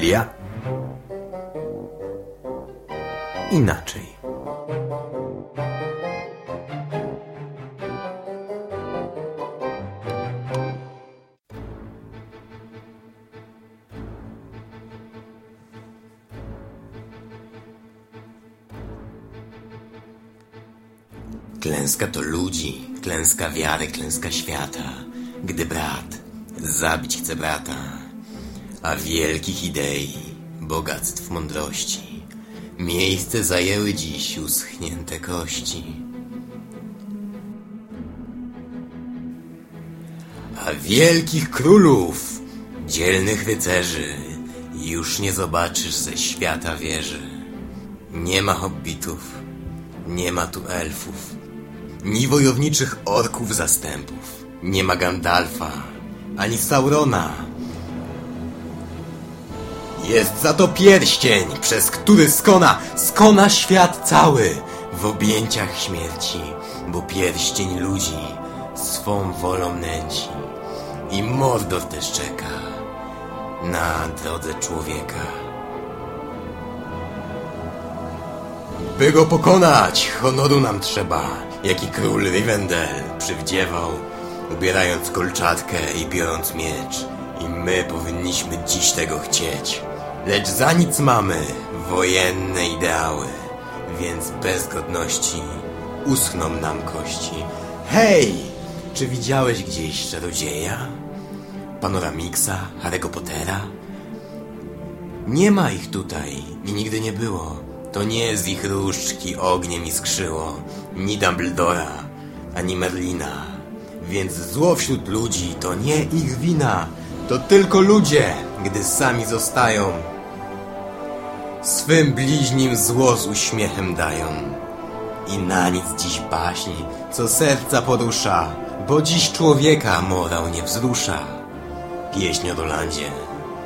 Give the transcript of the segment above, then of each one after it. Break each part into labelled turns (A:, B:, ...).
A: Biblia inaczej.
B: Klęska to ludzi, klęska wiary, klęska świata, gdy brat zabić chce brata, a wielkich idei, bogactw mądrości, miejsce zajęły dziś uschnięte kości. A wielkich królów, dzielnych rycerzy, już nie zobaczysz ze świata wieży. Nie ma hobbitów, nie ma tu elfów, ni wojowniczych orków zastępów. Nie ma Gandalfa, ani Saurona. Jest za to pierścień, przez który skona, skona świat cały w objęciach śmierci, bo pierścień ludzi swą wolą nęci. I Mordor też czeka na drodze człowieka. By go pokonać, honoru nam trzeba, jaki król Rivendell przywdziewał, ubierając kolczatkę i biorąc miecz. I my powinniśmy dziś tego chcieć. Lecz za nic mamy wojenne ideały, więc bez godności uschną nam kości. Hej! Czy widziałeś gdzieś czarodzieja? Panoramiksa, Harry'ego Pottera? Nie ma ich tutaj i nigdy nie było. To nie z ich różdżki ogniem iskrzyło, ni Dumbledora, ani Merlina. Więc zło wśród ludzi to nie ich wina, to tylko ludzie, gdy sami zostają. Swym bliźnim zło z uśmiechem dają. I na nic dziś baśni, co serca porusza, bo dziś człowieka morał nie wzrusza. Pieśń o Rolandzie,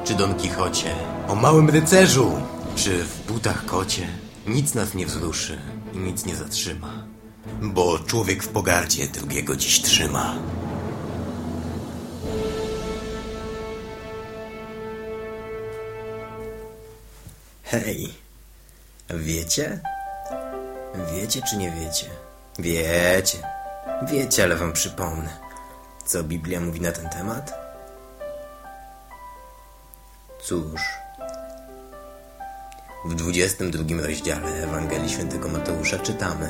B: czy Don Kichocie, o małym rycerzu, czy w butach kocie. Nic nas nie wzruszy i nic nie zatrzyma, bo człowiek w pogardzie drugiego dziś trzyma. Hej, wiecie? Wiecie czy nie wiecie? Wiecie. Wiecie, ale wam przypomnę. Co Biblia mówi na ten temat? Cóż, w 22 rozdziale Ewangelii Świętego Mateusza czytamy,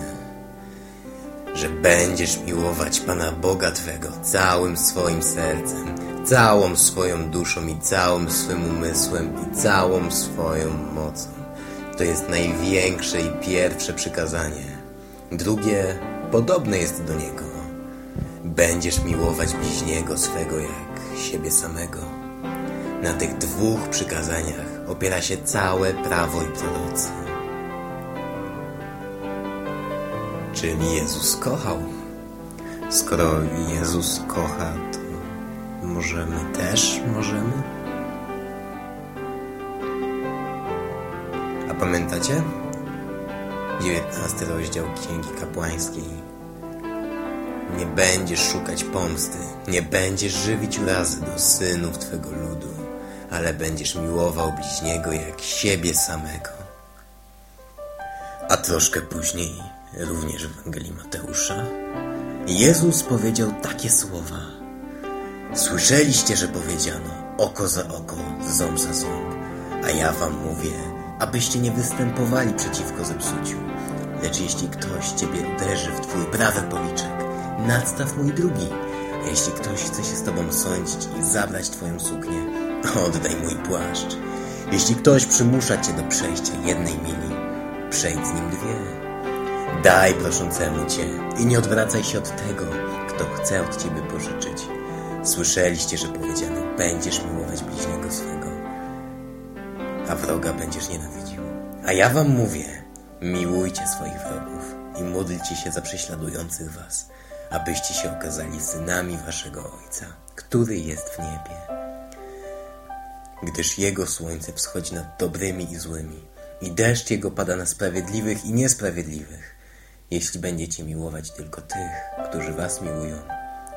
B: że będziesz miłować Pana Boga Twego całym swoim sercem, całą swoją duszą i całym swym umysłem i całą swoją mocą. To jest największe i pierwsze przykazanie. Drugie podobne jest do niego. Będziesz miłować bliźniego swego jak siebie samego. Na tych dwóch przykazaniach opiera się całe prawo i prorocy. Czyli Jezus kochał. Skoro Jezus kocha, to może my też możemy? A pamiętacie? 19 rozdział Księgi Kapłańskiej. Nie będziesz szukać pomsty, nie będziesz żywić urazy do synów Twego ludu, ale będziesz miłował bliźniego jak siebie samego. A troszkę później, również w Ewangelii Mateusza, Jezus powiedział takie słowa. Słyszeliście, że powiedziano oko za oko, ząb za ząb, a ja wam mówię, abyście nie występowali przeciwko zepsuciu. Lecz jeśli ktoś ciebie uderzy w twój prawy policzek, nadstaw mój drugi. A jeśli ktoś chce się z tobą sądzić i zabrać twoją suknię, oddaj mój płaszcz. Jeśli ktoś przymusza cię do przejścia jednej mili, przejdź z nim dwie. Daj proszącemu cię i nie odwracaj się od tego, kto chce od ciebie pożyczyć. Słyszeliście, że powiedziano, będziesz miłować bliźniego swego, a wroga będziesz nienawidził. A ja wam mówię, miłujcie swoich wrogów i módlcie się za prześladujących was, abyście się okazali synami waszego Ojca, który jest w niebie. Gdyż Jego słońce wschodzi nad dobrymi i złymi, i deszcz Jego pada na sprawiedliwych i niesprawiedliwych. Jeśli będziecie miłować tylko tych, którzy was miłują,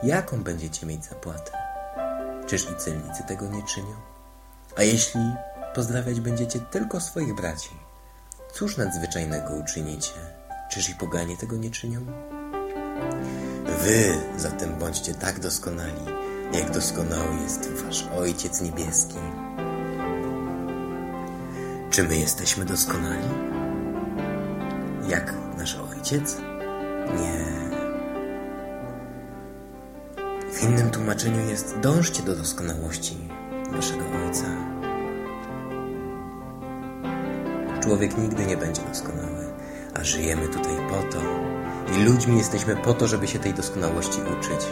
B: jaką będziecie mieć zapłatę? Czyż i celnicy tego nie czynią? A jeśli pozdrawiać będziecie tylko swoich braci. Cóż nadzwyczajnego uczynicie? Czyż i poganie tego nie czynią? Wy zatem bądźcie tak doskonali, jak doskonały jest wasz Ojciec Niebieski. Czy my jesteśmy doskonali? Jak nasz Ojciec? Nie. W innym tłumaczeniu jest dążcie do doskonałości waszego Ojca. Człowiek nigdy nie będzie doskonały, a żyjemy tutaj po to i ludźmi jesteśmy po to, żeby się tej doskonałości uczyć.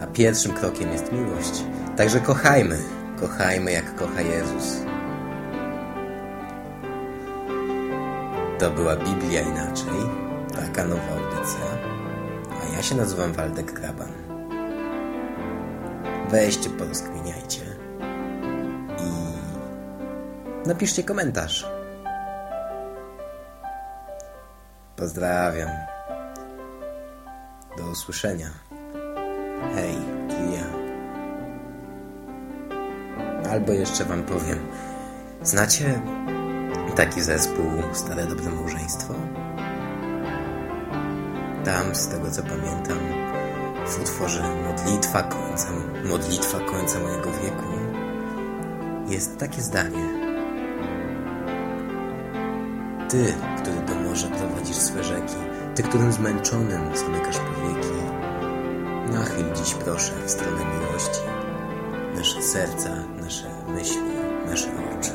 B: A pierwszym krokiem jest miłość. Także kochajmy, kochajmy jak kocha Jezus. To była Biblia inaczej, taka nowa audycja. A ja się nazywam Waldek Graban. Weźcie, porozkminiajcie i napiszcie komentarz. Pozdrawiam. Do usłyszenia. Hej, ja. Albo jeszcze wam powiem. Znacie taki zespół Stare Dobre Małżeństwo? Tam, z tego co pamiętam, w utworze Modlitwa końca, modlitwa końca mojego wieku jest takie zdanie. Ty, który do morza prowadzisz swe rzeki, Ty, którym zmęczonym zamykasz powieki, nachyl dziś proszę w stronę miłości nasze serca, nasze myśli, nasze oczy.